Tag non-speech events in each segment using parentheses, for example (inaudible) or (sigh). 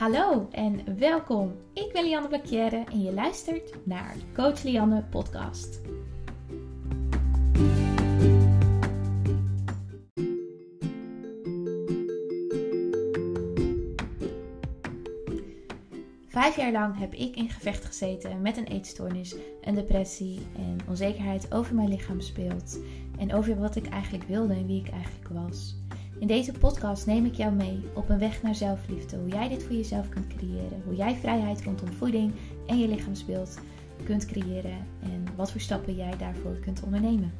Hallo en welkom. Ik ben Lianne Blakjere en je luistert naar Coach Lianne podcast. Vijf jaar lang heb ik in gevecht gezeten met een eetstoornis, een depressie en onzekerheid over mijn lichaam speelt. En over wat ik eigenlijk wilde en wie ik eigenlijk was. In deze podcast neem ik jou mee op een weg naar zelfliefde. Hoe jij dit voor jezelf kunt creëren. Hoe jij vrijheid rondom voeding en je lichaamsbeeld kunt creëren. En wat voor stappen jij daarvoor kunt ondernemen.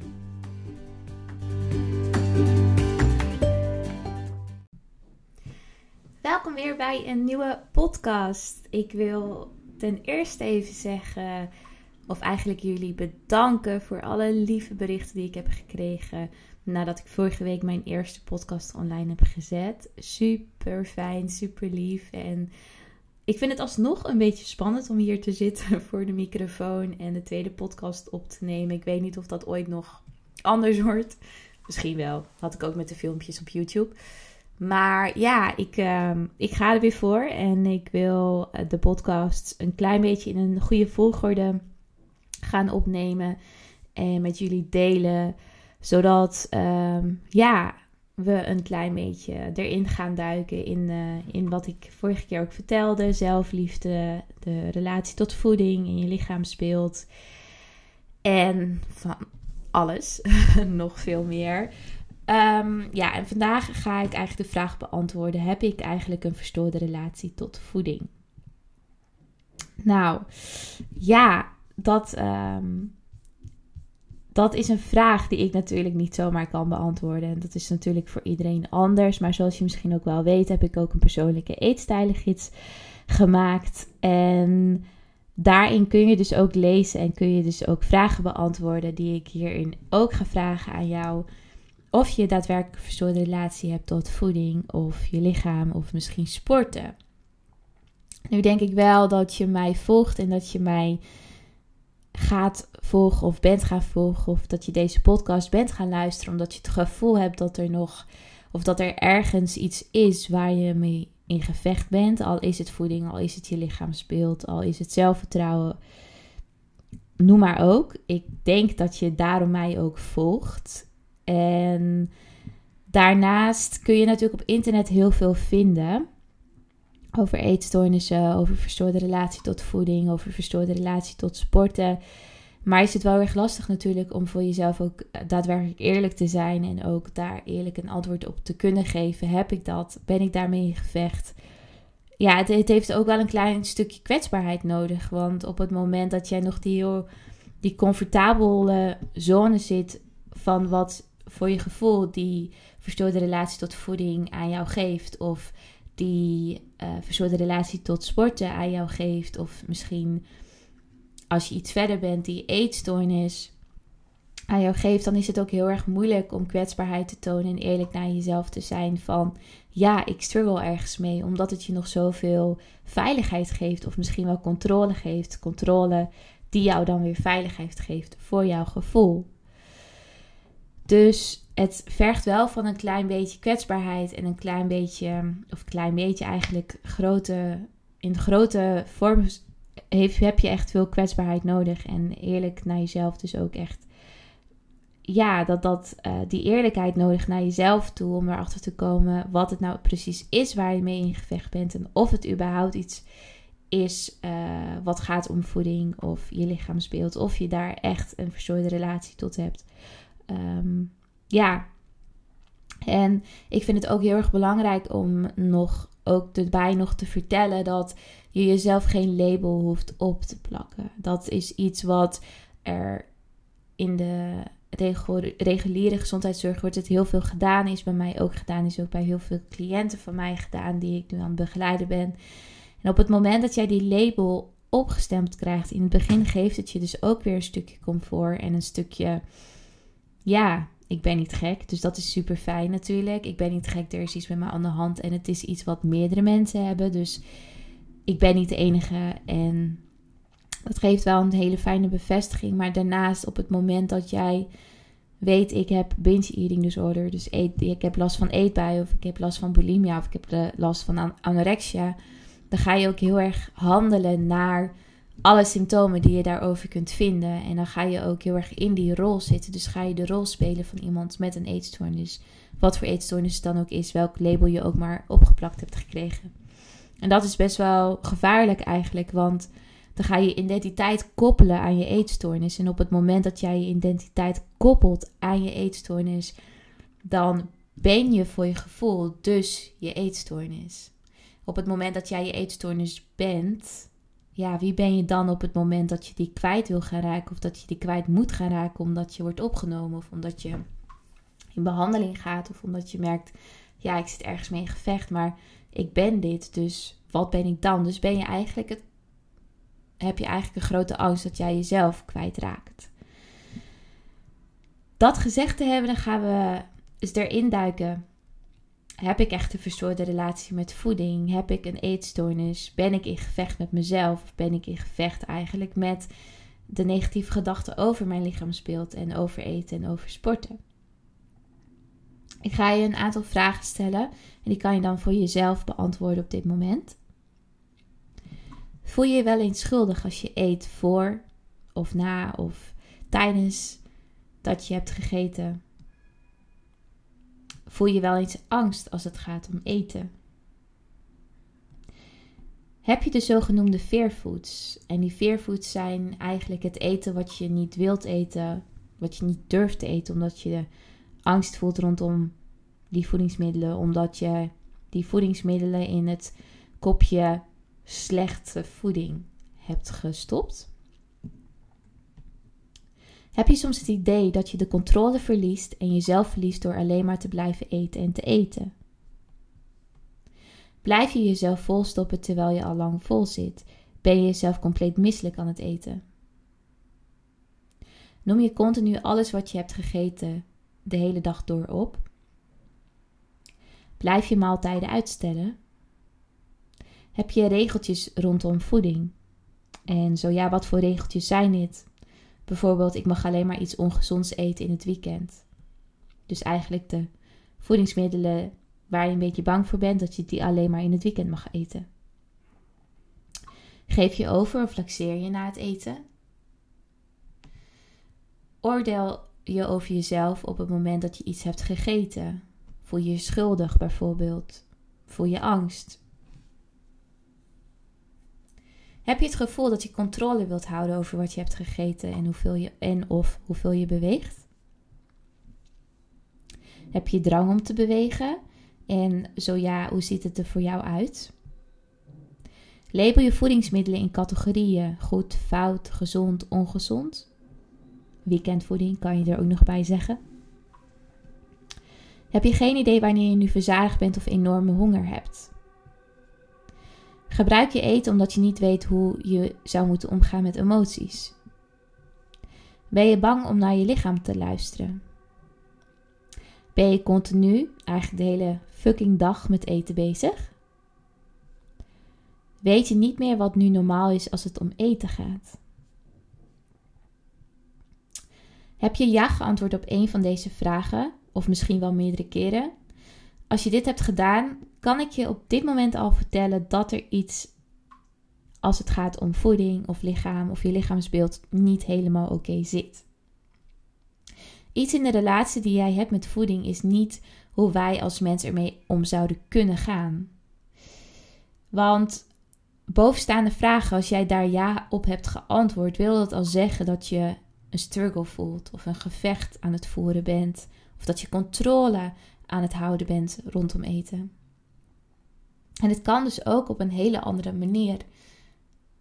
Welkom weer bij een nieuwe podcast. Ik wil ten eerste even zeggen, of eigenlijk jullie bedanken voor alle lieve berichten die ik heb gekregen nadat ik vorige week mijn eerste podcast online heb gezet. Super fijn, super lief. En ik vind het alsnog een beetje spannend om hier te zitten (laughs) voor de microfoon en de tweede podcast op te nemen. Ik weet niet of dat ooit nog anders wordt. Misschien wel. Had ik ook met de filmpjes op YouTube. Maar ja, ik, ehm, ik ga er weer voor. En ik wil eh, de podcast een klein beetje in een goede volgorde gaan opnemen. En met jullie delen zodat um, ja, we een klein beetje erin gaan duiken in, uh, in wat ik vorige keer ook vertelde. Zelfliefde, de relatie tot voeding in je lichaam speelt. En van alles, (laughs) nog veel meer. Um, ja, en vandaag ga ik eigenlijk de vraag beantwoorden: heb ik eigenlijk een verstoorde relatie tot voeding? Nou, ja, dat, um, dat is een vraag die ik natuurlijk niet zomaar kan beantwoorden. En dat is natuurlijk voor iedereen anders. Maar zoals je misschien ook wel weet, heb ik ook een persoonlijke eetstijlengids gemaakt. En daarin kun je dus ook lezen en kun je dus ook vragen beantwoorden die ik hierin ook ga vragen aan jou. Of je daadwerkelijk een verstoorde relatie hebt tot voeding of je lichaam of misschien sporten. Nu denk ik wel dat je mij volgt en dat je mij gaat volgen of bent gaan volgen of dat je deze podcast bent gaan luisteren omdat je het gevoel hebt dat er nog of dat er ergens iets is waar je mee in gevecht bent, al is het voeding, al is het je lichaamsbeeld, al is het zelfvertrouwen, noem maar ook. Ik denk dat je daarom mij ook volgt. En daarnaast kun je natuurlijk op internet heel veel vinden over eetstoornissen, over verstoorde relatie tot voeding, over verstoorde relatie tot sporten. Maar is het wel erg lastig natuurlijk om voor jezelf ook daadwerkelijk eerlijk te zijn en ook daar eerlijk een antwoord op te kunnen geven. Heb ik dat? Ben ik daarmee in gevecht? Ja, het, het heeft ook wel een klein stukje kwetsbaarheid nodig. Want op het moment dat jij nog die, die comfortabele zone zit van wat voor je gevoel die verstoorde relatie tot voeding aan jou geeft, of die uh, verstoorde relatie tot sporten aan jou geeft, of misschien als je iets verder bent, die eetstoornis aan jou geeft, dan is het ook heel erg moeilijk om kwetsbaarheid te tonen en eerlijk naar jezelf te zijn van ja, ik struggle ergens mee, omdat het je nog zoveel veiligheid geeft of misschien wel controle geeft, controle die jou dan weer veiligheid geeft voor jouw gevoel. Dus het vergt wel van een klein beetje kwetsbaarheid en een klein beetje, of klein beetje eigenlijk, grote, in grote vorm heeft, heb je echt veel kwetsbaarheid nodig. En eerlijk naar jezelf dus ook echt. Ja, dat, dat, uh, die eerlijkheid nodig naar jezelf toe om erachter te komen wat het nou precies is waar je mee in gevecht bent. En of het überhaupt iets is uh, wat gaat om voeding of je lichaamsbeeld. Of je daar echt een verstoorde relatie tot hebt. Um, ja, en ik vind het ook heel erg belangrijk om nog ook erbij nog te vertellen dat je jezelf geen label hoeft op te plakken. Dat is iets wat er in de reguliere gezondheidszorg wordt het heel veel gedaan. Is bij mij ook gedaan. Is ook bij heel veel cliënten van mij gedaan die ik nu aan het begeleiden ben. En op het moment dat jij die label opgestemd krijgt in het begin, geeft het je dus ook weer een stukje comfort en een stukje, ja, ik ben niet gek. Dus dat is super fijn natuurlijk. Ik ben niet gek, er is iets met mij aan de hand. En het is iets wat meerdere mensen hebben. Dus ik ben niet de enige. En dat geeft wel een hele fijne bevestiging. Maar daarnaast, op het moment dat jij weet, ik heb binge eating disorder. Dus eet, ik heb last van eetbuien. Of ik heb last van bulimia. Of ik heb last van anorexia. dan ga je ook heel erg handelen naar alle symptomen die je daarover kunt vinden. En dan ga je ook heel erg in die rol zitten. Dus ga je de rol spelen van iemand met een eetstoornis. Wat voor eetstoornis het dan ook is, welk label je ook maar opgeplakt hebt gekregen. En dat is best wel gevaarlijk eigenlijk, want dan ga je identiteit koppelen aan je eetstoornis. En op het moment dat jij je identiteit koppelt aan je eetstoornis, dan ben je voor je gevoel dus je eetstoornis. Op het moment dat jij je eetstoornis bent, ja, wie ben je dan op het moment dat je die kwijt wil gaan raken of dat je die kwijt moet gaan raken omdat je wordt opgenomen of omdat je in behandeling gaat of omdat je merkt, ja, ik zit ergens mee in gevecht, maar ik ben dit, dus wat ben ik dan? Dus ben je eigenlijk het, heb je eigenlijk een grote angst dat jij jezelf kwijtraakt. Dat gezegd te hebben, dan gaan we eens erin duiken. Heb ik echt een verstoorde relatie met voeding? Heb ik een eetstoornis? Ben ik in gevecht met mezelf? Of ben ik in gevecht eigenlijk met de negatieve gedachten over mijn lichaamsbeeld en over eten en over sporten? Ik ga je een aantal vragen stellen en die kan je dan voor jezelf beantwoorden op dit moment. Voel je je wel eens schuldig als je eet voor of na of tijdens dat je hebt gegeten? Voel je wel eens angst als het gaat om eten? Heb je de zogenoemde fearfoods? En die fearfoods zijn eigenlijk het eten wat je niet wilt eten, wat je niet durft te eten, omdat je angst voelt rondom die voedingsmiddelen, omdat je die voedingsmiddelen in het kopje slechte voeding hebt gestopt. Heb je soms het idee dat je de controle verliest en jezelf verliest door alleen maar te blijven eten en te eten? Blijf je jezelf volstoppen terwijl je al lang vol zit? Ben je jezelf compleet misselijk aan het eten? Noem je continu alles wat je hebt gegeten de hele dag door op? Blijf je maaltijden uitstellen? Heb je regeltjes rondom voeding? En zo ja, wat voor regeltjes zijn dit? Bijvoorbeeld, ik mag alleen maar iets ongezonds eten in het weekend. Dus eigenlijk de voedingsmiddelen waar je een beetje bang voor bent, dat je die alleen maar in het weekend mag eten. Geef je over of laxeer je na het eten? Oordeel je over jezelf op het moment dat je iets hebt gegeten. Voel je je schuldig bijvoorbeeld? Voel je angst? Heb je het gevoel dat je controle wilt houden over wat je hebt gegeten en, hoeveel je, en of hoeveel je beweegt? Heb je drang om te bewegen? En zo ja, hoe ziet het er voor jou uit? Label je voedingsmiddelen in categorieën goed, fout, gezond, ongezond. Weekendvoeding kan je er ook nog bij zeggen. Heb je geen idee wanneer je nu verzadigd bent of enorme honger hebt? Gebruik je eten omdat je niet weet hoe je zou moeten omgaan met emoties? Ben je bang om naar je lichaam te luisteren? Ben je continu, eigenlijk de hele fucking dag met eten bezig? Weet je niet meer wat nu normaal is als het om eten gaat? Heb je ja geantwoord op een van deze vragen, of misschien wel meerdere keren? Als je dit hebt gedaan, kan ik je op dit moment al vertellen dat er iets, als het gaat om voeding of lichaam of je lichaamsbeeld, niet helemaal oké zit. Iets in de relatie die jij hebt met voeding is niet hoe wij als mens ermee om zouden kunnen gaan. Want bovenstaande vragen, als jij daar ja op hebt geantwoord, wil dat al zeggen dat je een struggle voelt of een gevecht aan het voeren bent. Of dat je controle aan het houden bent rondom eten. En het kan dus ook op een hele andere manier.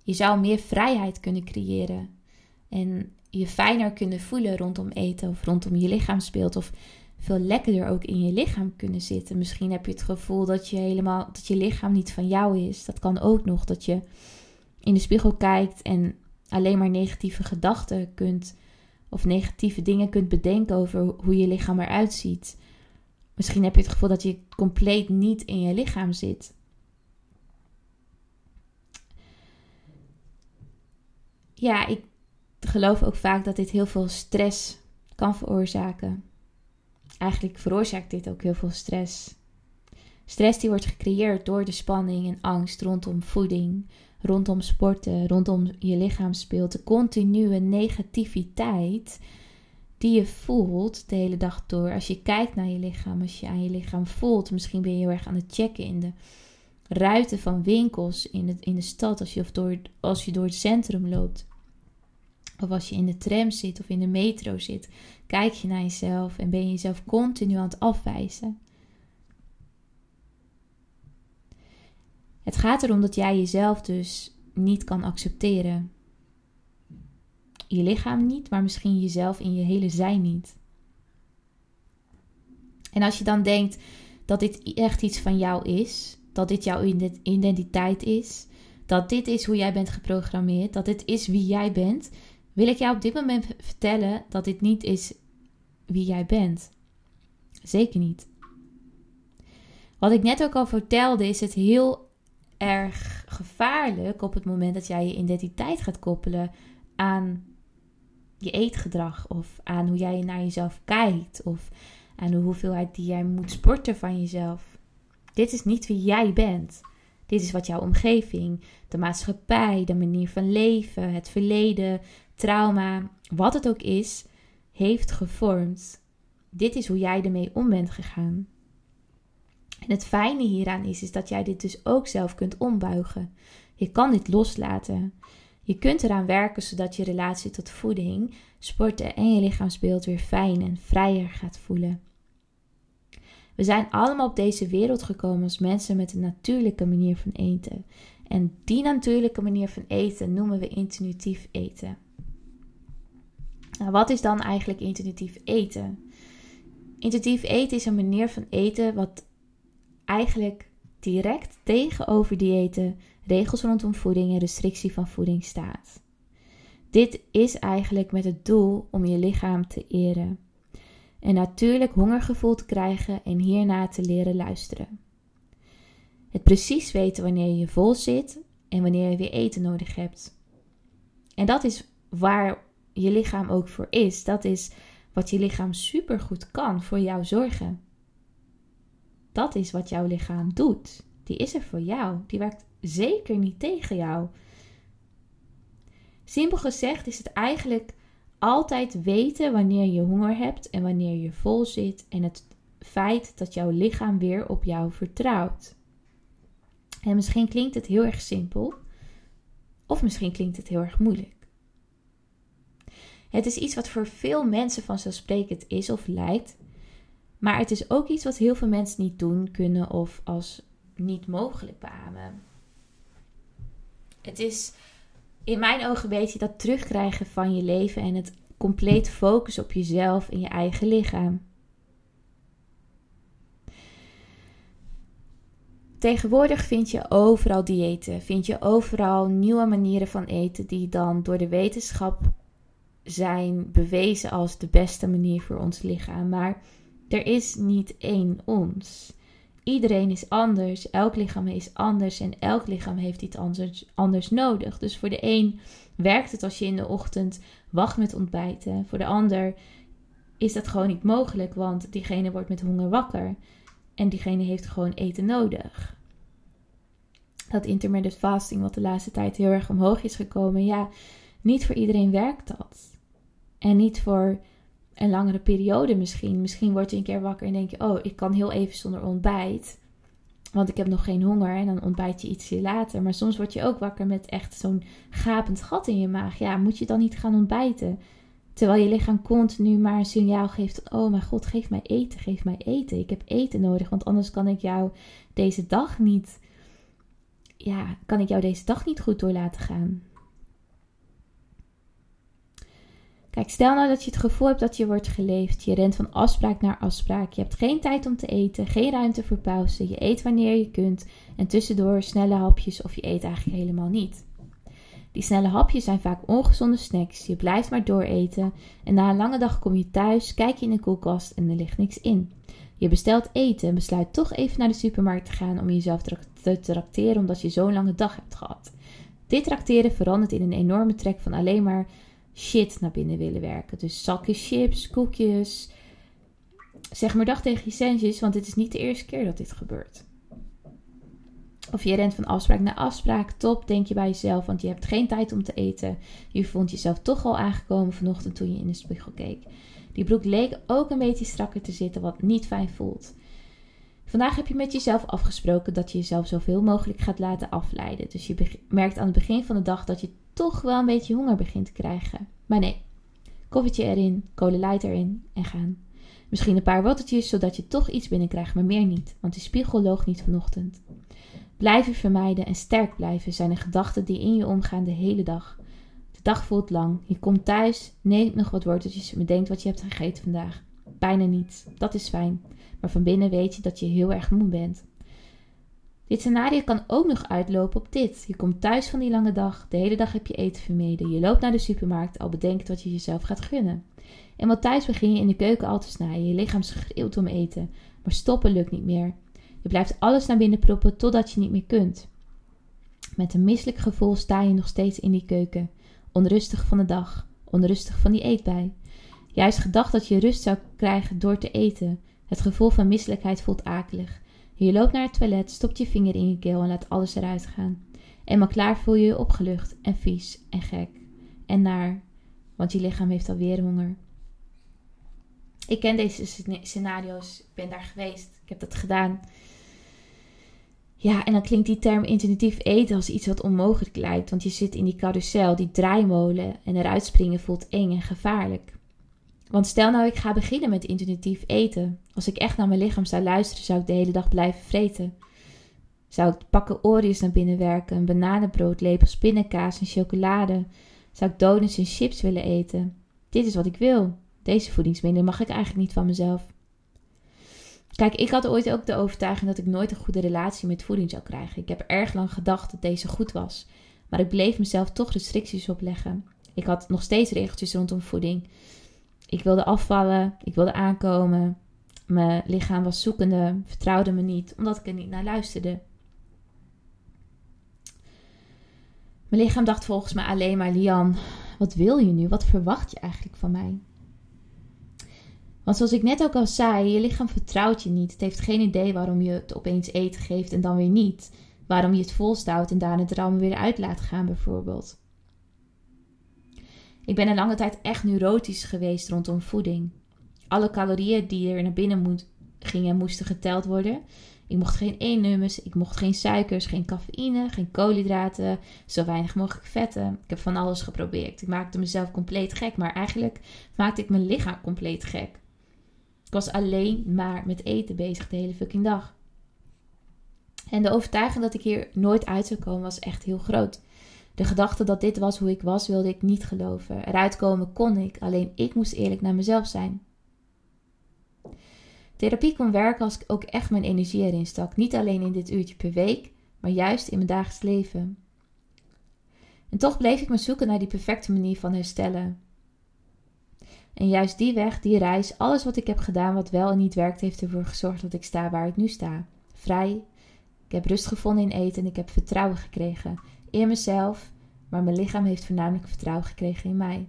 Je zou meer vrijheid kunnen creëren en je fijner kunnen voelen rondom eten of rondom je lichaamsbeeld of veel lekkerder ook in je lichaam kunnen zitten. Misschien heb je het gevoel dat je helemaal dat je lichaam niet van jou is. Dat kan ook nog dat je in de spiegel kijkt en alleen maar negatieve gedachten kunt of negatieve dingen kunt bedenken over hoe je lichaam eruit ziet. Misschien heb je het gevoel dat je compleet niet in je lichaam zit. Ja, ik geloof ook vaak dat dit heel veel stress kan veroorzaken. Eigenlijk veroorzaakt dit ook heel veel stress. Stress die wordt gecreëerd door de spanning en angst rondom voeding, rondom sporten, rondom je lichaam speelt. De continue negativiteit die je voelt de hele dag door. Als je kijkt naar je lichaam, als je aan je lichaam voelt. Misschien ben je heel erg aan het checken in de ruiten van winkels in, het, in de stad. Als je, of door, als je door het centrum loopt. Of als je in de tram zit of in de metro zit. Kijk je naar jezelf en ben je jezelf continu aan het afwijzen. Het gaat erom dat jij jezelf dus niet kan accepteren. Je lichaam niet, maar misschien jezelf in je hele zijn niet. En als je dan denkt dat dit echt iets van jou is, dat dit jouw identiteit is, dat dit is hoe jij bent geprogrammeerd, dat dit is wie jij bent, wil ik jou op dit moment vertellen dat dit niet is wie jij bent. Zeker niet. Wat ik net ook al vertelde, is het heel erg gevaarlijk op het moment dat jij je identiteit gaat koppelen aan je eetgedrag of aan hoe jij naar jezelf kijkt of aan de hoeveelheid die jij moet sporten van jezelf. Dit is niet wie jij bent. Dit is wat jouw omgeving, de maatschappij, de manier van leven, het verleden, trauma, wat het ook is, heeft gevormd. Dit is hoe jij ermee om bent gegaan. En het fijne hieraan is, is dat jij dit dus ook zelf kunt ombuigen. Je kan dit loslaten. Je kunt eraan werken zodat je relatie tot voeding, sporten en je lichaamsbeeld weer fijn en vrijer gaat voelen. We zijn allemaal op deze wereld gekomen als mensen met een natuurlijke manier van eten. En die natuurlijke manier van eten noemen we intuïtief eten. Nou, wat is dan eigenlijk intuïtief eten? Intuïtief eten is een manier van eten wat eigenlijk direct tegenover diëten, regels rondom voeding en restrictie van voeding staat. Dit is eigenlijk met het doel om je lichaam te eren. Een natuurlijk hongergevoel te krijgen en hierna te leren luisteren. Het precies weten wanneer je vol zit en wanneer je weer eten nodig hebt. En dat is waar je lichaam ook voor is. Dat is wat je lichaam supergoed kan voor jou zorgen. Dat is wat jouw lichaam doet. Die is er voor jou. Die werkt zeker niet tegen jou. Simpel gezegd is het eigenlijk altijd weten wanneer je honger hebt en wanneer je vol zit en het feit dat jouw lichaam weer op jou vertrouwt. En misschien klinkt het heel erg simpel, of misschien klinkt het heel erg moeilijk. Het is iets wat voor veel mensen vanzelfsprekend is of lijkt, maar het is ook iets wat heel veel mensen niet doen, kunnen of als niet mogelijk beamen. Het is in mijn ogen een beetje dat terugkrijgen van je leven en het compleet focussen op jezelf en je eigen lichaam. Tegenwoordig vind je overal diëten, vind je overal nieuwe manieren van eten die dan door de wetenschap zijn bewezen als de beste manier voor ons lichaam. Maar er is niet één ons. Iedereen is anders, elk lichaam is anders en elk lichaam heeft iets anders, anders nodig. Dus voor de een werkt het als je in de ochtend wacht met ontbijten. Voor de ander is dat gewoon niet mogelijk, want diegene wordt met honger wakker en diegene heeft gewoon eten nodig. Dat intermittent fasting, wat de laatste tijd heel erg omhoog is gekomen, ja, niet voor iedereen werkt dat. En niet voor een langere periode misschien. Misschien word je een keer wakker en denk je: Oh, ik kan heel even zonder ontbijt. Want ik heb nog geen honger. En dan ontbijt je ietsje later. Maar soms word je ook wakker met echt zo'n gapend gat in je maag. Ja, moet je dan niet gaan ontbijten? Terwijl je lichaam continu maar een signaal geeft: Oh mijn god, geef mij eten, geef mij eten. Ik heb eten nodig, want anders kan ik jou deze dag niet. Ja, kan ik jou deze dag niet goed door laten gaan. Kijk, stel nou dat je het gevoel hebt dat je wordt geleefd. Je rent van afspraak naar afspraak. Je hebt geen tijd om te eten, geen ruimte voor pauze. Je eet wanneer je kunt en tussendoor snelle hapjes of je eet eigenlijk helemaal niet. Die snelle hapjes zijn vaak ongezonde snacks. Je blijft maar dooreten en na een lange dag kom je thuis, kijk je in de koelkast en er ligt niks in. Je bestelt eten en besluit toch even naar de supermarkt te gaan om jezelf te tracteren omdat je zo'n lange dag hebt gehad. Dit tracteren verandert in een enorme trek van alleen maar shit naar binnen willen werken. Dus zakjes chips, koekjes. Zeg maar dag tegen je centjes, want dit is niet de eerste keer dat dit gebeurt. Of je rent van afspraak naar afspraak. Top, denk je bij jezelf, want je hebt geen tijd om te eten. Je vond jezelf toch al aangekomen vanochtend toen je in de spiegel keek. Die broek leek ook een beetje strakker te zitten, wat niet fijn voelt. Vandaag heb je met jezelf afgesproken dat je jezelf zoveel mogelijk gaat laten afleiden. Dus je merkt aan het begin van de dag dat je toch wel een beetje honger begint te krijgen. Maar nee, koffietje erin, kolenlight erin en gaan. Misschien een paar wattetjes, zodat je toch iets binnenkrijgt, maar meer niet, want die spiegel loog niet vanochtend. Blijven vermijden en sterk blijven zijn de gedachten die in je omgaan de hele dag. De dag voelt lang. Je komt thuis, neemt nog wat worteltjes en bedenkt wat je hebt gegeten vandaag. Bijna niets. Dat is fijn. Maar van binnen weet je dat je heel erg moe bent. Dit scenario kan ook nog uitlopen op dit. Je komt thuis van die lange dag, de hele dag heb je eten vermeden. Je loopt naar de supermarkt, al bedenkt wat je jezelf gaat gunnen. En wat thuis begin je in de keuken al te snijden. Je lichaam schreeuwt om eten, maar stoppen lukt niet meer. Je blijft alles naar binnen proppen totdat je niet meer kunt. Met een misselijk gevoel sta je nog steeds in die keuken, onrustig van de dag, onrustig van die eetbij. Juist gedacht dat je rust zou krijgen door te eten. Het gevoel van misselijkheid voelt akelig. Je loopt naar het toilet, stopt je vinger in je keel en laat alles eruit gaan. Eenmaal klaar voel je je opgelucht en vies en gek en naar, want je lichaam heeft alweer honger. Ik ken deze scenario's, ik ben daar geweest, ik heb dat gedaan. Ja, en dan klinkt die term intuïtief eten als iets wat onmogelijk lijkt, want je zit in die carousel, die draaimolen en eruit springen voelt eng en gevaarlijk. Want stel nou ik ga beginnen met intuïtief eten. Als ik echt naar mijn lichaam zou luisteren, zou ik de hele dag blijven vreten. Zou ik pakken Oreos naar binnen werken, een bananenbrood, lepels spinnenkaas en chocolade. Zou ik donuts en chips willen eten. Dit is wat ik wil. Deze voedingsmiddelen mag ik eigenlijk niet van mezelf. Kijk, ik had ooit ook de overtuiging dat ik nooit een goede relatie met voeding zou krijgen. Ik heb erg lang gedacht dat deze goed was. Maar ik bleef mezelf toch restricties opleggen. Ik had nog steeds regeltjes rondom voeding. Ik wilde afvallen, ik wilde aankomen. Mijn lichaam was zoekende, vertrouwde me niet, omdat ik er niet naar luisterde. Mijn lichaam dacht volgens mij alleen maar: Lian, wat wil je nu? Wat verwacht je eigenlijk van mij? Want zoals ik net ook al zei, je lichaam vertrouwt je niet. Het heeft geen idee waarom je het opeens eten geeft en dan weer niet. Waarom je het volstout en daarna het allemaal weer uit laat gaan, bijvoorbeeld. Ik ben een lange tijd echt neurotisch geweest rondom voeding. Alle calorieën die er naar binnen moet, gingen moesten geteld worden. Ik mocht geen E-nummers, ik mocht geen suikers, geen cafeïne, geen koolhydraten, zo weinig mogelijk vetten. Ik heb van alles geprobeerd. Ik maakte mezelf compleet gek, maar eigenlijk maakte ik mijn lichaam compleet gek. Ik was alleen maar met eten bezig de hele fucking dag. En de overtuiging dat ik hier nooit uit zou komen was echt heel groot. De gedachte dat dit was hoe ik was, wilde ik niet geloven. Eruit komen kon ik, alleen ik moest eerlijk naar mezelf zijn. Therapie kon werken als ik ook echt mijn energie erin stak. Niet alleen in dit uurtje per week, maar juist in mijn dagelijks leven. En toch bleef ik me zoeken naar die perfecte manier van herstellen. En juist die weg, die reis, alles wat ik heb gedaan wat wel en niet werkt, heeft ervoor gezorgd dat ik sta waar ik nu sta. Vrij. Ik heb rust gevonden in eten en ik heb vertrouwen gekregen in mezelf, maar mijn lichaam heeft voornamelijk vertrouwen gekregen in mij.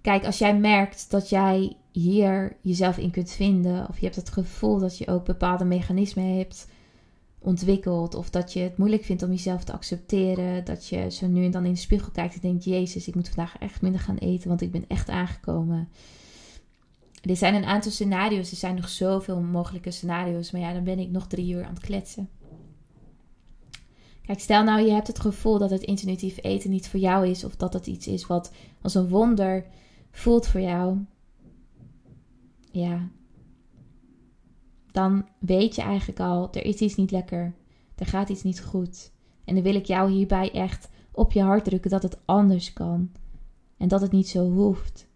Kijk, als jij merkt dat jij hier jezelf in kunt vinden, of je hebt het gevoel dat je ook bepaalde mechanismen hebt ontwikkeld, of dat je het moeilijk vindt om jezelf te accepteren, dat je zo nu en dan in de spiegel kijkt en denkt: Jezus, ik moet vandaag echt minder gaan eten, want ik ben echt aangekomen. Er zijn een aantal scenario's, er zijn nog zoveel mogelijke scenario's, maar ja, dan ben ik nog drie uur aan het kletsen. Kijk, stel nou je hebt het gevoel dat het intuïtief eten niet voor jou is, of dat het iets is wat als een wonder voelt voor jou. Ja, dan weet je eigenlijk al, er is iets niet lekker, er gaat iets niet goed. En dan wil ik jou hierbij echt op je hart drukken dat het anders kan en dat het niet zo hoeft.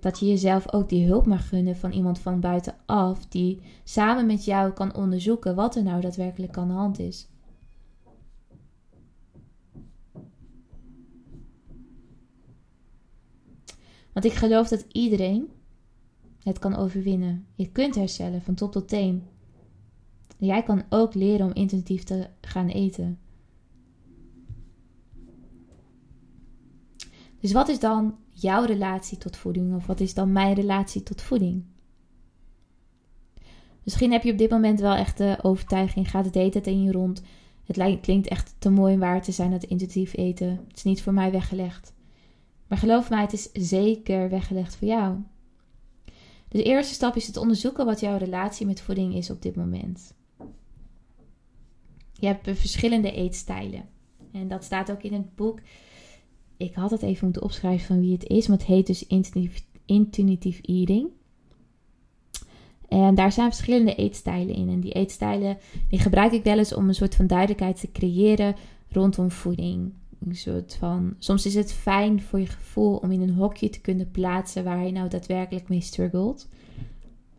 Dat je jezelf ook die hulp mag gunnen van iemand van buitenaf die samen met jou kan onderzoeken wat er nou daadwerkelijk aan de hand is. Want ik geloof dat iedereen het kan overwinnen. Je kunt herstellen van top tot teen. Jij kan ook leren om intuïtief te gaan eten. Dus wat is dan jouw relatie tot voeding? Of wat is dan mijn relatie tot voeding? Misschien heb je op dit moment wel echt de overtuiging, gaat het eten in je rond. Het klinkt echt te mooi om waar te zijn, dat intuïtief eten. Het is niet voor mij weggelegd. Maar geloof mij, het is zeker weggelegd voor jou. De eerste stap is het onderzoeken wat jouw relatie met voeding is op dit moment. Je hebt verschillende eetstijlen. En dat staat ook in het boek. Ik had het even moeten opschrijven van wie het is, maar het heet dus intuïtief eating. En daar zijn verschillende eetstijlen in. En die eetstijlen die gebruik ik wel eens om een soort van duidelijkheid te creëren rondom voeding. Soort van, soms is het fijn voor je gevoel om in een hokje te kunnen plaatsen waar je nou daadwerkelijk mee struggelt.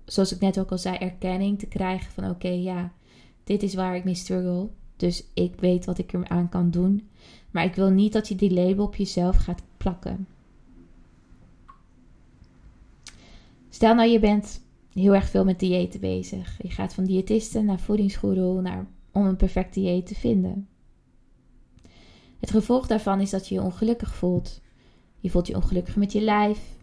Zoals ik net ook al zei, erkenning te krijgen van oké, ja, dit is waar ik mee struggle. Dus ik weet wat ik er aan kan doen. Maar ik wil niet dat je die label op jezelf gaat plakken. Stel nou je bent heel erg veel met diëten bezig. Je gaat van diëtisten naar voedingsgoeroe naar, om een perfect dieet te vinden. Het gevolg daarvan is dat je je ongelukkig voelt. Je voelt je ongelukkig met je lijf.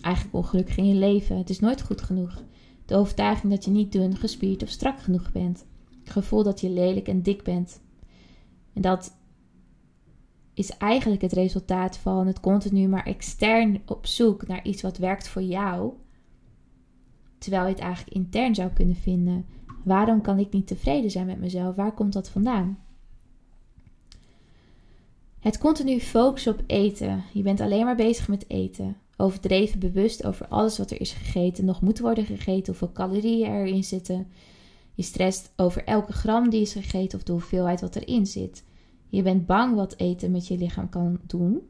Eigenlijk ongelukkig in je leven. Het is nooit goed genoeg. De overtuiging dat je niet dun, gespierd of strak genoeg bent. Het gevoel dat je lelijk en dik bent. En dat is eigenlijk het resultaat van het continu maar extern op zoek naar iets wat werkt voor jou terwijl je het eigenlijk intern zou kunnen vinden. Waarom kan ik niet tevreden zijn met mezelf? Waar komt dat vandaan? Het continu focussen op eten. Je bent alleen maar bezig met eten. Overdreven bewust over alles wat er is gegeten, nog moet worden gegeten, hoeveel calorieën erin zitten. Je stresst over elke gram die is gegeten of de hoeveelheid wat erin zit. Je bent bang wat eten met je lichaam kan doen.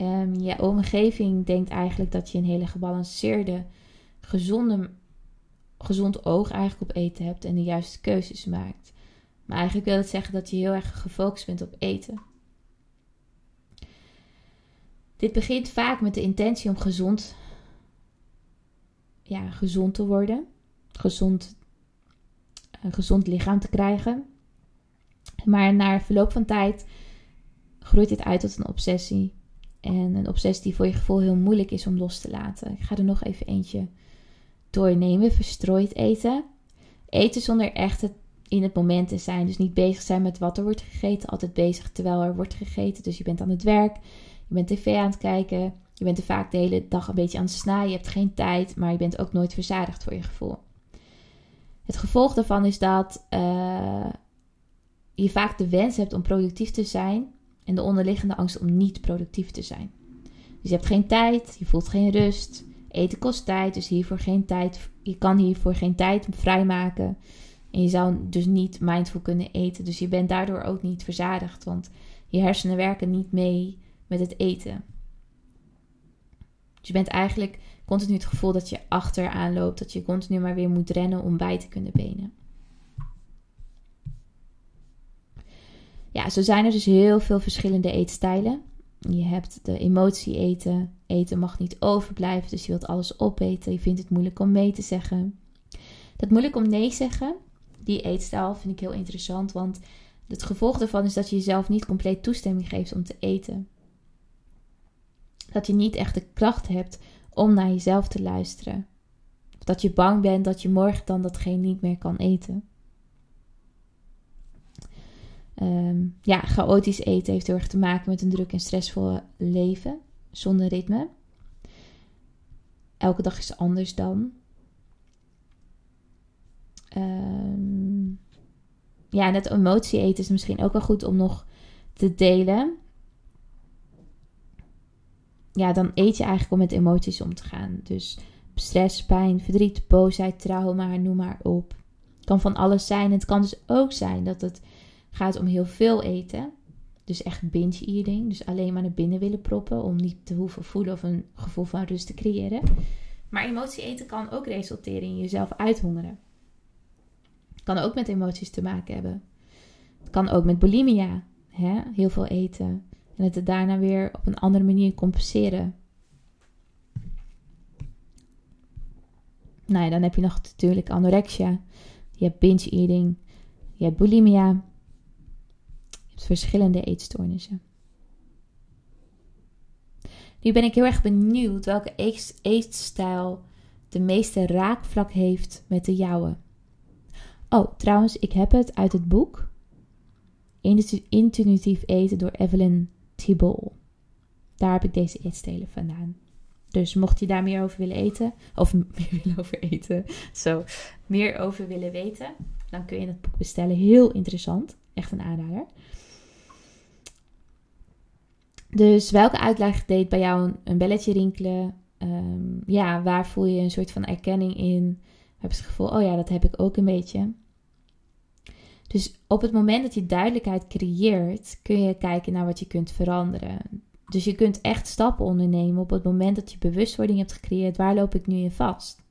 Um, je omgeving denkt eigenlijk dat je een hele gebalanceerde gezonde, gezond oog eigenlijk op eten hebt en de juiste keuzes maakt. Maar eigenlijk wil het zeggen dat je heel erg gefocust bent op eten. Dit begint vaak met de intentie om gezond, ja, gezond te worden, gezond, een gezond lichaam te krijgen. Maar na verloop van tijd groeit dit uit tot een obsessie. En een obsessie die voor je gevoel heel moeilijk is om los te laten. Ik ga er nog even eentje doornemen, verstrooid eten. Eten zonder echt in het moment te zijn. Dus niet bezig zijn met wat er wordt gegeten. Altijd bezig terwijl er wordt gegeten. Dus je bent aan het werk. Je bent tv aan het kijken. Je bent er vaak de hele dag een beetje aan het snijden. Je hebt geen tijd. Maar je bent ook nooit verzadigd voor je gevoel. Het gevolg daarvan is dat uh, je vaak de wens hebt om productief te zijn. En de onderliggende angst om niet productief te zijn. Dus je hebt geen tijd. Je voelt geen rust. Eten kost tijd, dus hiervoor geen tijd. Je kan hiervoor geen tijd vrijmaken. En je zou dus niet mindful kunnen eten. Dus je bent daardoor ook niet verzadigd. Want je hersenen werken niet mee met het eten. Dus je bent eigenlijk continu het gevoel dat je achteraan loopt. Dat je continu maar weer moet rennen om bij te kunnen benen. Ja, zo zijn er dus heel veel verschillende eetstijlen. Je hebt de emotie eten. Eten mag niet overblijven, dus je wilt alles opeten. Je vindt het moeilijk om mee te zeggen. Dat moeilijk om nee zeggen, die eetstijl vind ik heel interessant. Want het gevolg daarvan is dat je jezelf niet compleet toestemming geeft om te eten. Dat je niet echt de kracht hebt om naar jezelf te luisteren. dat je bang bent dat je morgen dan datgene niet meer kan eten. Ehm, ja, chaotisch eten heeft heel erg te maken met een druk en stressvol leven zonder ritme. Elke dag is anders dan. Um, ja, net emotie eten is misschien ook wel goed om nog te delen. Ja, dan eet je eigenlijk om met emoties om te gaan. Dus stress, pijn, verdriet, boosheid, trauma, noem maar op. Het kan van alles zijn. Het kan dus ook zijn dat het gaat om heel veel eten. Dus echt binge eating. Dus alleen maar naar binnen willen proppen om niet te hoeven voelen of een gevoel van rust te creëren. Maar emotie eten kan ook resulteren in jezelf uithongeren. Het kan ook met emoties te maken hebben. Het kan ook met bulimia. Hè? Heel veel eten. En het daarna weer op een andere manier compenseren. Nou ja, dan heb je nog natuurlijk anorexia. Je hebt binge eating. Je hebt bulimia verschillende eetstoornissen. Nu ben ik heel erg benieuwd welke eetstijl de meeste raakvlak heeft met de jouwe. Oh, trouwens, ik heb het uit het boek Intuïtief eten door Evelyn Thibault. Daar heb ik deze eetstelen vandaan. Dus mocht je daar meer over willen eten, of (laughs) meer willen over eten, zo, meer over willen weten, dan kun je het boek bestellen. Heel interessant, echt een aanrader. Dus welke uitleg deed bij jou een, belletje rinkelen? Ehm, ja, waar voel je een soort van erkenning in? Heb je het gevoel, oh ja, dat heb ik ook een beetje. Dus op het moment dat je duidelijkheid creëert, kun je kijken naar wat je kunt veranderen. Dus je kunt echt stappen ondernemen op het moment dat je bewustwording hebt gecreëerd. Waar loop ik nu in vast?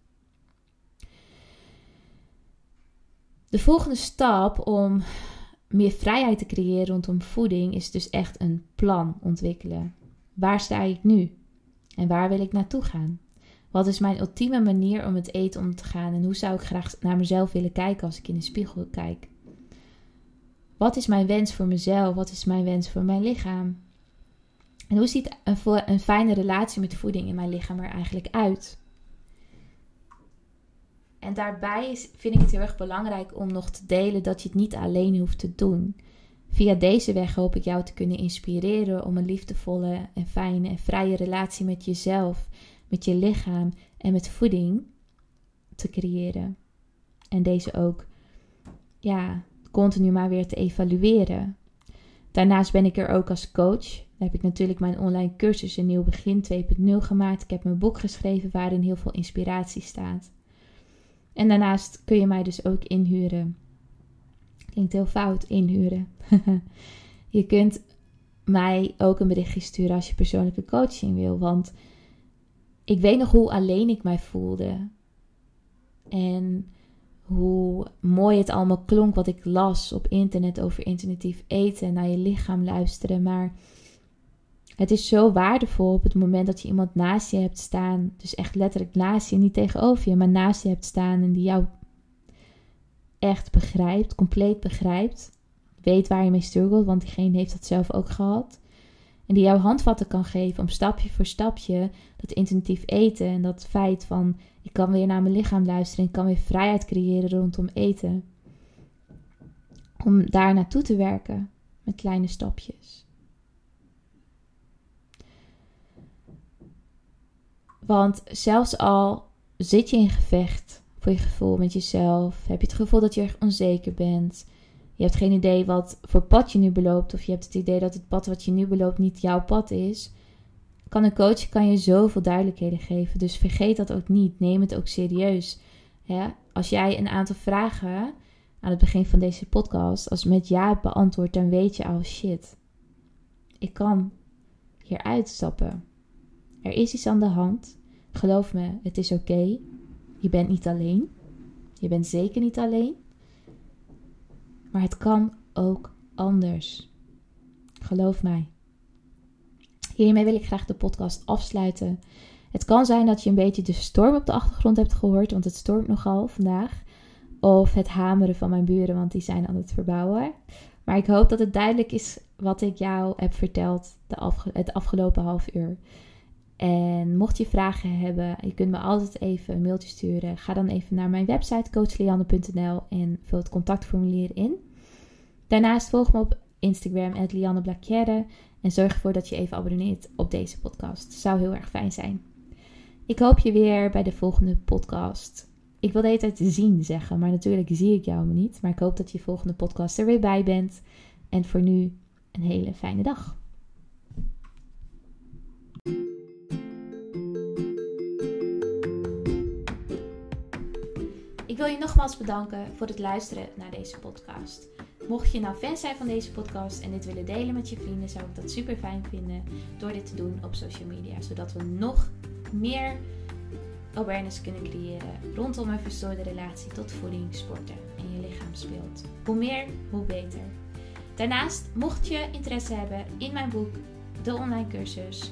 De volgende stap om meer vrijheid te creëren rondom voeding is dus echt een plan ontwikkelen. Waar sta ik nu? En waar wil ik naartoe gaan? Wat is mijn ultieme manier om het eten om te gaan? En hoe zou ik graag naar mezelf willen kijken als ik in de spiegel kijk? Wat is mijn wens voor mezelf? Wat is mijn wens voor mijn lichaam? En hoe ziet een, fijne relatie met voeding in mijn lichaam er eigenlijk uit? En daarbij vind ik het heel erg belangrijk om nog te delen dat je het niet alleen hoeft te doen. Via deze weg hoop ik jou te kunnen inspireren om een liefdevolle en fijne en vrije relatie met jezelf, met je lichaam en met voeding te creëren. En deze ook ja, continu maar weer te evalueren. Daarnaast ben ik er ook als coach. Dan heb ik natuurlijk mijn online cursus Een Nieuw Begin 2.0 gemaakt. Ik heb mijn boek geschreven waarin heel veel inspiratie staat. En daarnaast kun je mij dus ook inhuren. Klinkt heel fout, inhuren. (laughs) je kunt mij ook een berichtje sturen als je persoonlijke coaching wil. Want ik weet nog hoe alleen ik mij voelde. En hoe mooi het allemaal klonk wat ik las op internet over intuïtief eten en naar je lichaam luisteren. Maar het is zo waardevol op het moment dat je iemand naast je hebt staan. Dus echt letterlijk naast je, niet tegenover je, maar naast je hebt staan en die jou echt begrijpt, compleet begrijpt. Weet waar je mee struggelt, want diegene heeft dat zelf ook gehad. En die jou handvatten kan geven om stapje voor stapje dat intuïtief eten en dat feit van ik kan weer naar mijn lichaam luisteren en ik kan weer vrijheid creëren rondom eten. Om daar naartoe te werken met kleine stapjes. Want zelfs al zit je in gevecht voor je gevoel met jezelf, heb je het gevoel dat je erg onzeker bent, je hebt geen idee wat voor pad je nu beloopt, of je hebt het idee dat het pad wat je nu beloopt niet jouw pad is, kan een coach kan je zoveel duidelijkheden geven. Dus vergeet dat ook niet. Neem het ook serieus. Als jij een aantal vragen aan het begin van deze podcast als met ja hebt beantwoord, dan weet je al shit. Ik kan hier uitstappen. Er is iets aan de hand. Geloof me, het is oké. Je bent niet alleen. Je bent zeker niet alleen. Maar het kan ook anders. Geloof mij. Hiermee wil ik graag de podcast afsluiten. Het kan zijn dat je een beetje de storm op de achtergrond hebt gehoord, want het stormt nogal vandaag. Of het hameren van mijn buren, want die zijn aan het verbouwen. Maar ik hoop dat het duidelijk is wat ik jou heb verteld de het afgelopen half uur. En mocht je vragen hebben, je kunt me altijd even een mailtje sturen. Ga dan even naar mijn website coachlianne.nl en vul het contactformulier in. Daarnaast volg me op Instagram, Lianne Blacchiere. En zorg ervoor dat je even abonneert op deze podcast. Zou heel erg fijn zijn. Ik hoop je weer bij de volgende podcast. Ik wil de hele tijd zien zeggen, maar natuurlijk zie ik jou niet. Maar ik hoop dat je volgende podcast er weer bij bent. En voor nu een hele fijne dag. Ik wil je nogmaals bedanken voor het luisteren naar deze podcast. Mocht je nou fan zijn van deze podcast en dit willen delen met je vrienden, zou ik dat super fijn vinden door dit te doen op social media. Zodat we nog meer awareness kunnen creëren rondom een verstoorde relatie tot voeding, sporten en je lichaam speelt. Hoe meer, hoe beter. Daarnaast, mocht je interesse hebben in mijn boek, de online cursus